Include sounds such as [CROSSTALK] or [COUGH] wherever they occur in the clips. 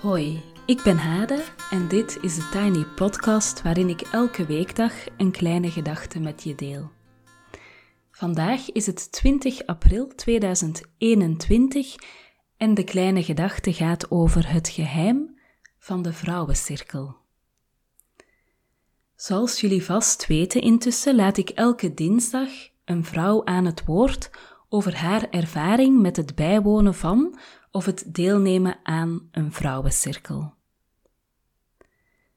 Hoi, ik ben Hade en dit is de Tiny Podcast waarin ik elke weekdag een kleine gedachte met je deel. Vandaag is het 20 april 2021 en de kleine gedachte gaat over het geheim van de vrouwencirkel. Zoals jullie vast weten intussen laat ik elke dinsdag een vrouw aan het woord over haar ervaring met het bijwonen van of het deelnemen aan een vrouwencirkel.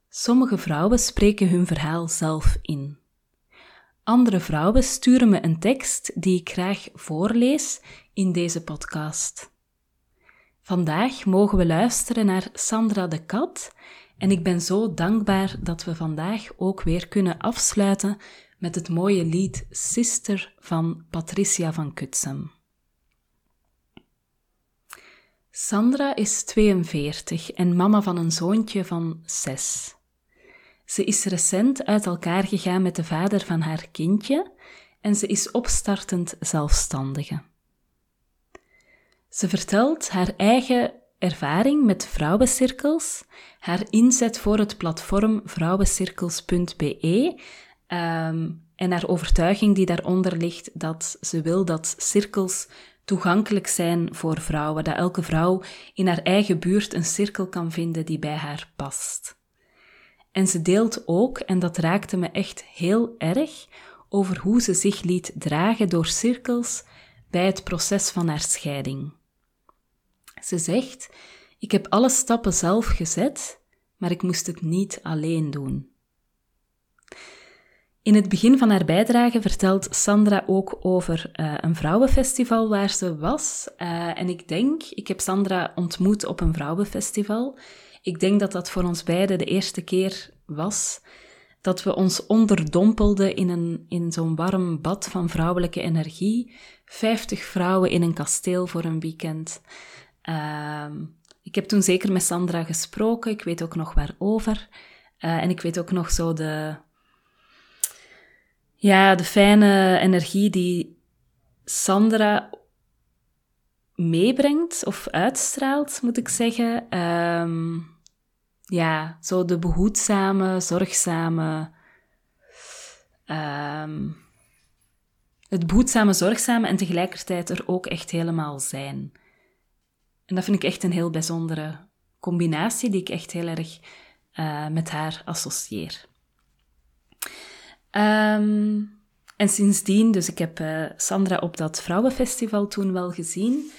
Sommige vrouwen spreken hun verhaal zelf in. Andere vrouwen sturen me een tekst die ik graag voorlees in deze podcast. Vandaag mogen we luisteren naar Sandra de Kat en ik ben zo dankbaar dat we vandaag ook weer kunnen afsluiten met het mooie lied Sister van Patricia van Kutsem. Sandra is 42 en mama van een zoontje van 6. Ze is recent uit elkaar gegaan met de vader van haar kindje en ze is opstartend zelfstandige. Ze vertelt haar eigen ervaring met vrouwencirkels, haar inzet voor het platform vrouwencirkels.be ehm, en haar overtuiging die daaronder ligt dat ze wil dat cirkels toegankelijk zijn voor vrouwen, dat elke vrouw in haar eigen buurt een cirkel kan vinden die bij haar past. En ze deelt ook, en dat raakte me echt heel erg, over hoe ze zich liet dragen door cirkels bij het proces van haar scheiding. Ze zegt: Ik heb alle stappen zelf gezet, maar ik moest het niet alleen doen. In het begin van haar bijdrage vertelt Sandra ook over uh, een vrouwenfestival waar ze was. Uh, en ik denk, ik heb Sandra ontmoet op een vrouwenfestival. Ik denk dat dat voor ons beiden de eerste keer was dat we ons onderdompelden in, een, in zo'n warm bad van vrouwelijke energie. Vijftig vrouwen in een kasteel voor een weekend. Uh, ik heb toen zeker met Sandra gesproken. Ik weet ook nog waarover. Uh, en ik weet ook nog zo de ja, de fijne energie die Sandra meebrengt of uitstraalt, moet ik zeggen. Um, ja, zo de behoedzame, zorgzame. Um, het behoedzame, zorgzame en tegelijkertijd er ook echt helemaal zijn. En dat vind ik echt een heel bijzondere combinatie die ik echt heel erg uh, met haar associeer. Um, en sindsdien, dus ik heb uh, Sandra op dat vrouwenfestival toen wel gezien.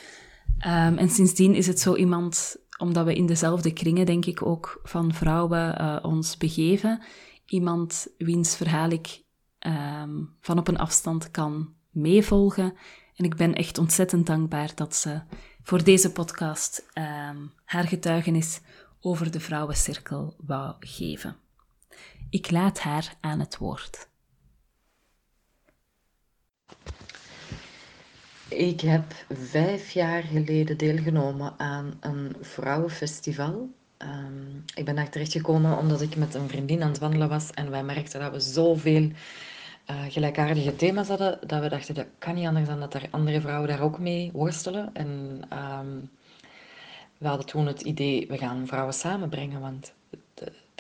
Um, en sindsdien is het zo iemand, omdat we in dezelfde kringen, denk ik, ook van vrouwen uh, ons begeven. Iemand wiens verhaal ik um, van op een afstand kan meevolgen. En ik ben echt ontzettend dankbaar dat ze voor deze podcast haar getuigenis over de vrouwencirkel wou geven. Ik laat haar aan het woord. Ik heb vijf jaar geleden deelgenomen aan een vrouwenfestival. Um, ik ben daar terechtgekomen omdat ik met een vriendin aan het wandelen was en wij merkten dat we zoveel uh, gelijkaardige thema's hadden, dat we dachten, dat kan niet anders dan dat er andere vrouwen daar ook mee worstelen. En um, we hadden toen het idee, we gaan vrouwen samenbrengen, want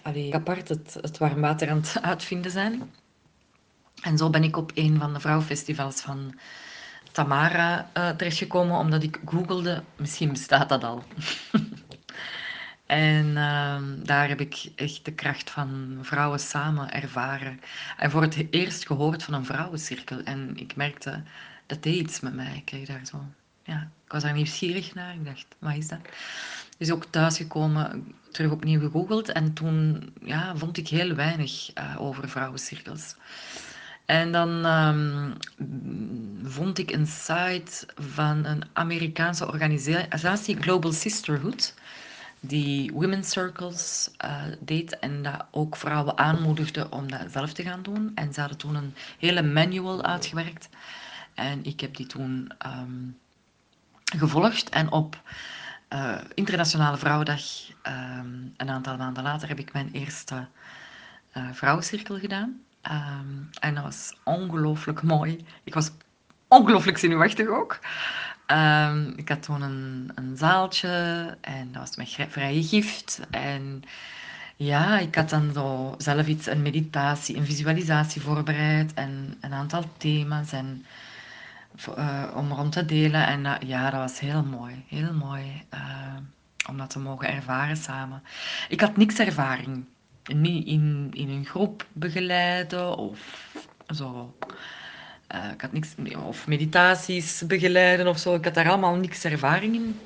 allee, apart het, het warm water aan het [LAUGHS] uitvinden zijn. En zo ben ik op een van de vrouwenfestivals van Tamara uh, terechtgekomen, omdat ik googelde, misschien bestaat dat al. [LAUGHS] en uh, daar heb ik echt de kracht van vrouwen samen ervaren. En voor het eerst gehoord van een vrouwencirkel. En ik merkte, dat deed iets met mij. Ik kreeg daar zo... Ja, ik was daar nieuwsgierig naar. Ik dacht, wat is dat? Dus ook thuisgekomen, terug opnieuw gegoogeld. En toen ja, vond ik heel weinig uh, over vrouwencirkels. En dan um, vond ik een site van een Amerikaanse organisatie, Global Sisterhood, die women's circles uh, deed en dat ook vrouwen aanmoedigde om dat zelf te gaan doen. En ze hadden toen een hele manual uitgewerkt. En ik heb die toen um, gevolgd. En op uh, Internationale Vrouwendag, um, een aantal maanden later, heb ik mijn eerste uh, vrouwencirkel gedaan. Um, en dat was ongelooflijk mooi. Ik was ongelooflijk zenuwachtig ook. Ehm, ik had toen een, een zaaltje en dat was met vrije gift. En ja, ik had dan zo zelf iets, een meditatie, een visualisatie voorbereid en een aantal thema's en, uh, om rond te delen. En uh, ja, dat was heel mooi, heel mooi uh, om dat te mogen ervaren samen. Ik had niks ervaring, niet in, in een groep begeleiden of zo. ik had niks, of meditaties begeleiden of zo. Ik had daar allemaal niks ervaring in.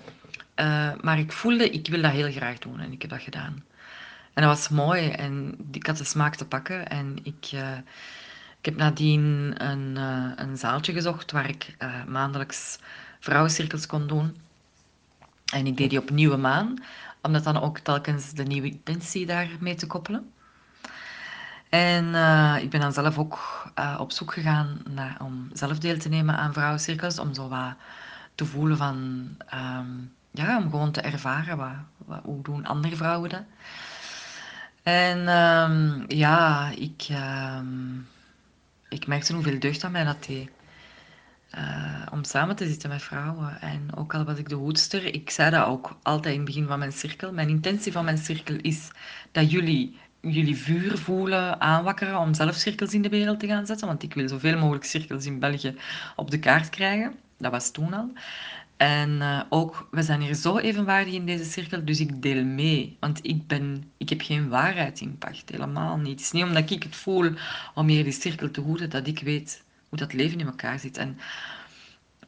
maar ik voelde, ik wil dat heel graag doen en ik heb dat gedaan. En dat was mooi en ik had de smaak te pakken. En ik, ik heb nadien een, uh, een zaaltje gezocht waar ik uh, maandelijks vrouwencirkels kon doen. En ik deed die op nieuwe maan, om dat dan ook telkens de nieuwe intentie daarmee te koppelen. En ik ben dan zelf ook op zoek gegaan naar, om zelf deel te nemen aan vrouwencirkels, om zo wat te voelen van, um, ja, om gewoon te ervaren, wat, wat, hoe doen andere vrouwen dat. En um, ja, ik, um, ik merkte hoeveel deugd aan mij dat deed. Uh, om samen te zitten met vrouwen. En ook al was ik de hoedster, ik zei dat ook altijd in het begin van mijn cirkel. Mijn intentie van mijn cirkel is dat jullie jullie vuur voelen, aanwakkeren om zelf cirkels in de wereld te gaan zetten. Want ik wil zoveel mogelijk cirkels in België op de kaart krijgen. Dat was toen al. En uh, ook, we zijn hier zo evenwaardig in deze cirkel, dus ik deel mee. Want ik, ben, ik heb geen waarheid in pacht, helemaal niet. Het is niet omdat ik het voel om hier die cirkel te houden, dat ik weet hoe dat leven in elkaar zit. En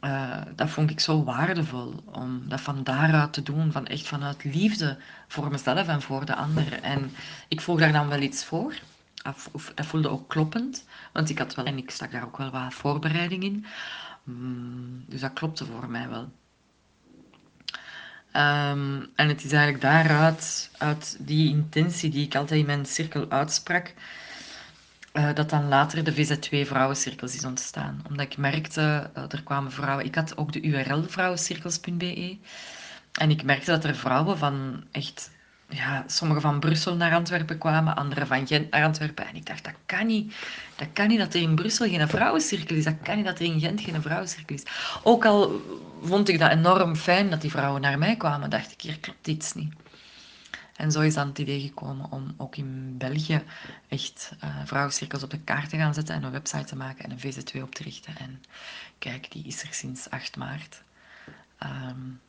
uh, dat vond ik zo waardevol, om dat van daaruit te doen, van echt vanuit liefde voor mezelf en voor de anderen. En ik vroeg daar dan wel iets voor. Dat voelde ook kloppend, want ik had wel, en ik stak daar ook wel wat voorbereiding in. Mm, dus dat klopte voor mij wel. Um, en het is eigenlijk daaruit, uit die intentie die ik altijd in mijn cirkel uitsprak, uh, dat dan later de VZ2 vrouwencirkels is ontstaan. Omdat ik merkte, uh, er kwamen vrouwen... Ik had ook de URL vrouwencirkels.be. En ik merkte dat er vrouwen van echt ja, sommigen van Brussel naar Antwerpen kwamen, anderen van Gent naar Antwerpen. En ik dacht, dat kan niet. Dat kan niet dat er in Brussel geen vrouwencirkel is. Dat kan niet dat er in Gent geen vrouwencirkel is. Ook al vond ik dat enorm fijn dat die vrouwen naar mij kwamen, dacht ik, hier klopt iets niet. En zo is dan het idee gekomen om ook in België echt uh, vrouwencirkels op de kaart te gaan zetten en een website te maken en een VZ2 op te richten. En kijk, die is er sinds 8 maart. Um,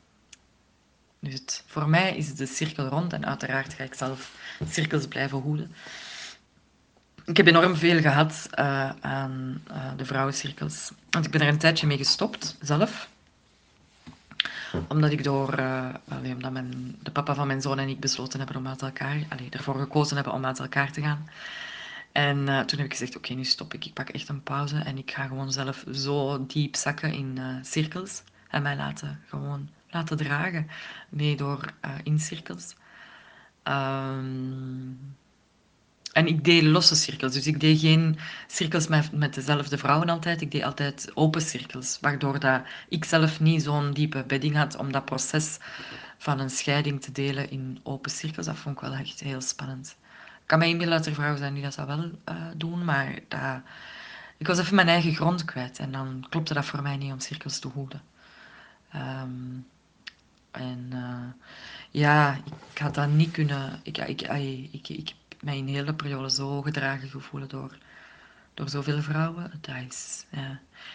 het, voor mij is de cirkel rond en uiteraard ga ik zelf cirkels blijven hoeden. Ik heb enorm veel gehad uh, aan uh, de vrouwencirkels. Want ik ben er een tijdje mee gestopt, zelf. Omdat ik door, uh, omdat mijn, de papa van mijn zoon en ik besloten hebben om uit elkaar, allee, ervoor gekozen hebben om uit elkaar te gaan. En toen heb ik gezegd, oké, nu stop ik. Ik pak echt een pauze en ik ga gewoon zelf zo diep zakken in cirkels. En mij laten gewoon laten dragen mee door uh, in cirkels. Um, en ik deed losse cirkels, dus ik deed geen cirkels met, met dezelfde vrouwen altijd. Ik deed altijd open cirkels, waardoor dat ik zelf niet zo'n diepe bedding had om dat proces van een scheiding te delen in open cirkels. Dat vond ik wel echt heel spannend. Ik kan mij inbeelden dat er vrouwen zijn die dat zou wel uh, doen, maar dat, ik was even mijn eigen grond kwijt en dan klopte dat voor mij niet om cirkels te houden. Um, en uh, ja, ik had dat niet kunnen. Ik, ik, ik, ik, heb mij in hele periode zo gedragen gevoeld door, door zoveel vrouwen. Dat is.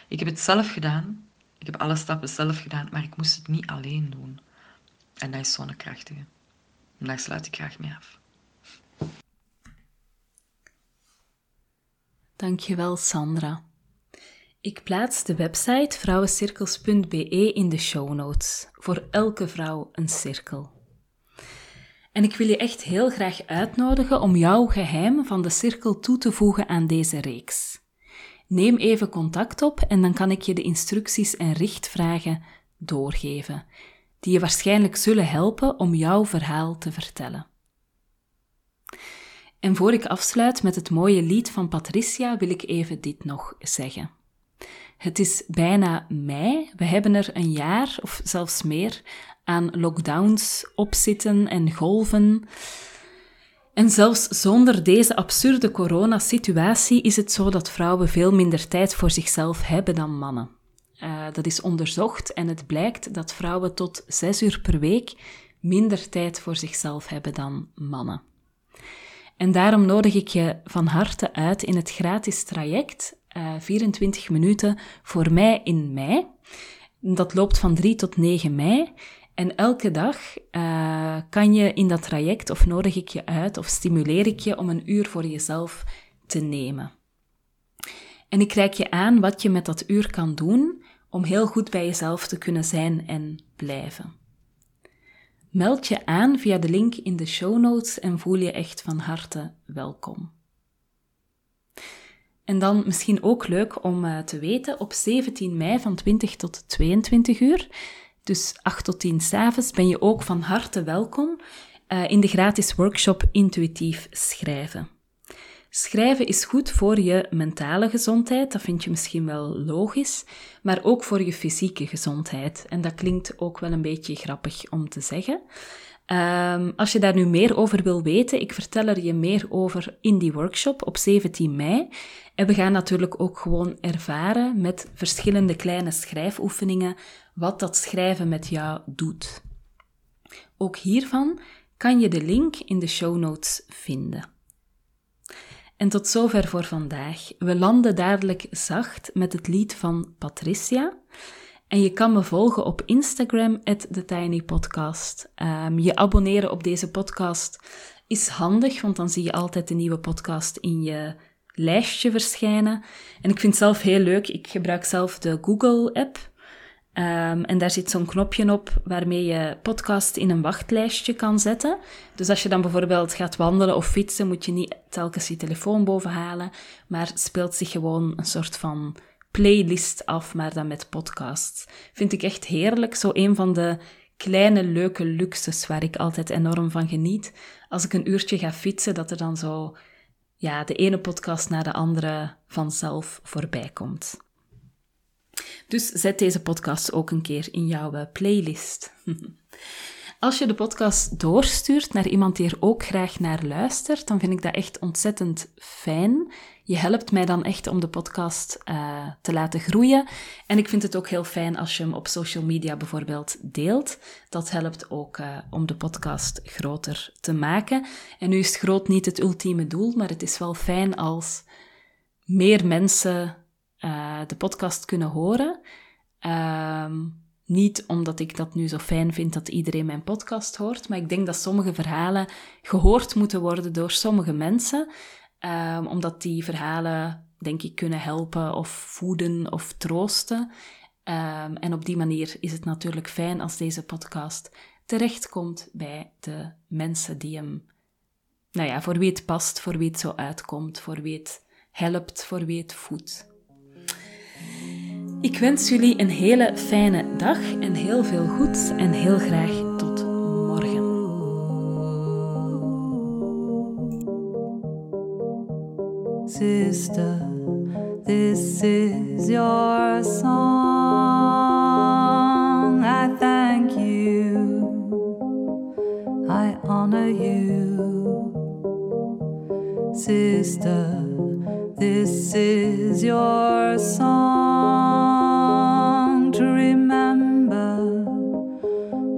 Ik heb het zelf gedaan. Ik heb alle stappen zelf gedaan, maar ik moest het niet alleen doen. En dat is zo'n krachtige. En daar sluit ik graag mee af. Dankjewel, Sandra. Ik plaats de website vrouwencirkels.be in de show notes. Voor elke vrouw een cirkel. En ik wil je echt heel graag uitnodigen om jouw geheim van de cirkel toe te voegen aan deze reeks. Neem even contact op en dan kan ik je de instructies en richtvragen doorgeven, die je waarschijnlijk zullen helpen om jouw verhaal te vertellen. En voor ik afsluit met het mooie lied van Patricia, wil ik even dit nog zeggen. Het is bijna mei. We hebben er een jaar of zelfs meer aan lockdowns opzitten en golven. En zelfs zonder deze absurde coronasituatie is het zo dat vrouwen veel minder tijd voor zichzelf hebben dan mannen. Uh, dat is onderzocht en het blijkt dat vrouwen tot zes uur per week minder tijd voor zichzelf hebben dan mannen. En daarom nodig ik je van harte uit in het gratis traject uh, eh, 24 minuten voor mij in mei. Dat loopt van 3 tot 9 mei. En elke dag uh, kan je in dat traject of nodig ik je uit of stimuleer ik je om een uur voor jezelf te nemen. En ik reik je aan wat je met dat uur kan doen om heel goed bij jezelf te kunnen zijn en blijven. Meld je aan via de link in de show notes en voel je echt van harte welkom. En dan misschien ook leuk om uh, te weten, op 17 mei van 20 tot 22 uur, dus 8 tot 10 s'avonds, ben je ook van harte welkom uh, in de gratis workshop Intuïtief Schrijven. Schrijven is goed voor je mentale gezondheid, dat vind je misschien wel logisch, maar ook voor je fysieke gezondheid. En dat klinkt ook wel een beetje grappig om te zeggen. Um, als je daar nu meer over wil weten, ik vertel er je meer over in die workshop op 17 mei. En we gaan natuurlijk ook gewoon ervaren met verschillende kleine schrijfoefeningen wat dat schrijven met jou doet. Ook hiervan kan je de link in de show notes vinden. En tot zover voor vandaag. We landen dadelijk zacht met het lied van Patricia. En je kan me volgen op Instagram, TheTinyPodcast. Um, je abonneren op deze podcast is handig, want dan zie je altijd de nieuwe podcast in je lijstje verschijnen. En ik vind het zelf heel leuk. Ik gebruik zelf de Google-app. Um, en daar zit zo'n knopje op waarmee je podcast in een wachtlijstje kan zetten. Dus als je dan bijvoorbeeld gaat wandelen of fietsen, moet je niet telkens je telefoon bovenhalen, maar speelt zich gewoon een soort van playlist af, maar dan met podcasts. Vind ik echt heerlijk. Zo een van de kleine leuke luxes waar ik altijd enorm van geniet. Als ik een uurtje ga fietsen, dat er dan zo ja, de ene podcast na de andere vanzelf voorbij komt. Dus zet deze podcast ook een keer in jouw eh, playlist. [LAUGHS] Als je de podcast doorstuurt naar iemand die er ook graag naar luistert, dan vind ik dat echt ontzettend fijn. Je helpt mij dan echt om de podcast uh, te laten groeien. En ik vind het ook heel fijn als je hem op social media bijvoorbeeld deelt. Dat helpt ook uh, om de podcast groter te maken. En nu is groot niet het ultieme doel, maar het is wel fijn als meer mensen uh, de podcast kunnen horen. Um, niet omdat ik dat nu zo fijn vind dat iedereen mijn podcast hoort, maar ik denk dat sommige verhalen gehoord moeten worden door sommige mensen, um, omdat die verhalen, denk ik, kunnen helpen of voeden of troosten. Um, en op die manier is het natuurlijk fijn als deze podcast terechtkomt bij de mensen die hem, nou ja, voor wie het past, voor wie het zo uitkomt, voor wie het helpt, voor wie het voedt. Ik wens jullie een hele fijne dag en heel veel goeds en heel graag Sister, this is your song. I thank you. I honor you. Sister, this is your song. To remember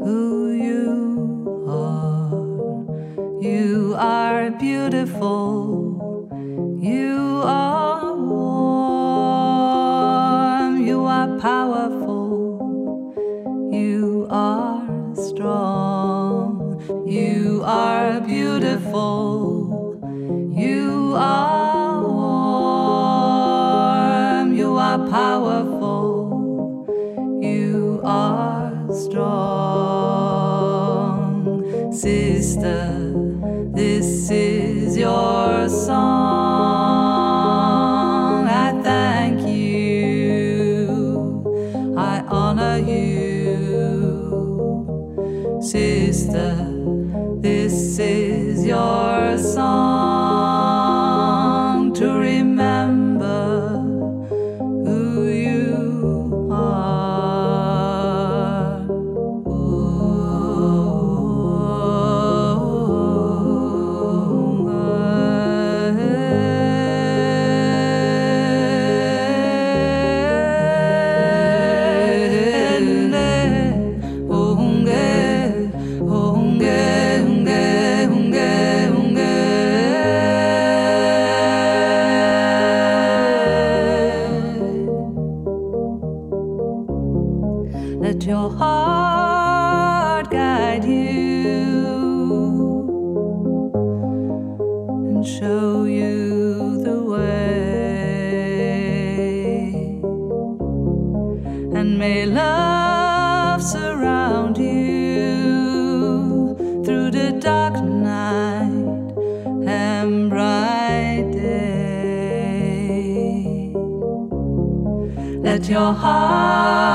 who you are. You are beautiful. Your song. I thank you. I honor you, sister. This is your song let your heart guide you and show you the way. And may love surround you through the dark night and bright day. Let your heart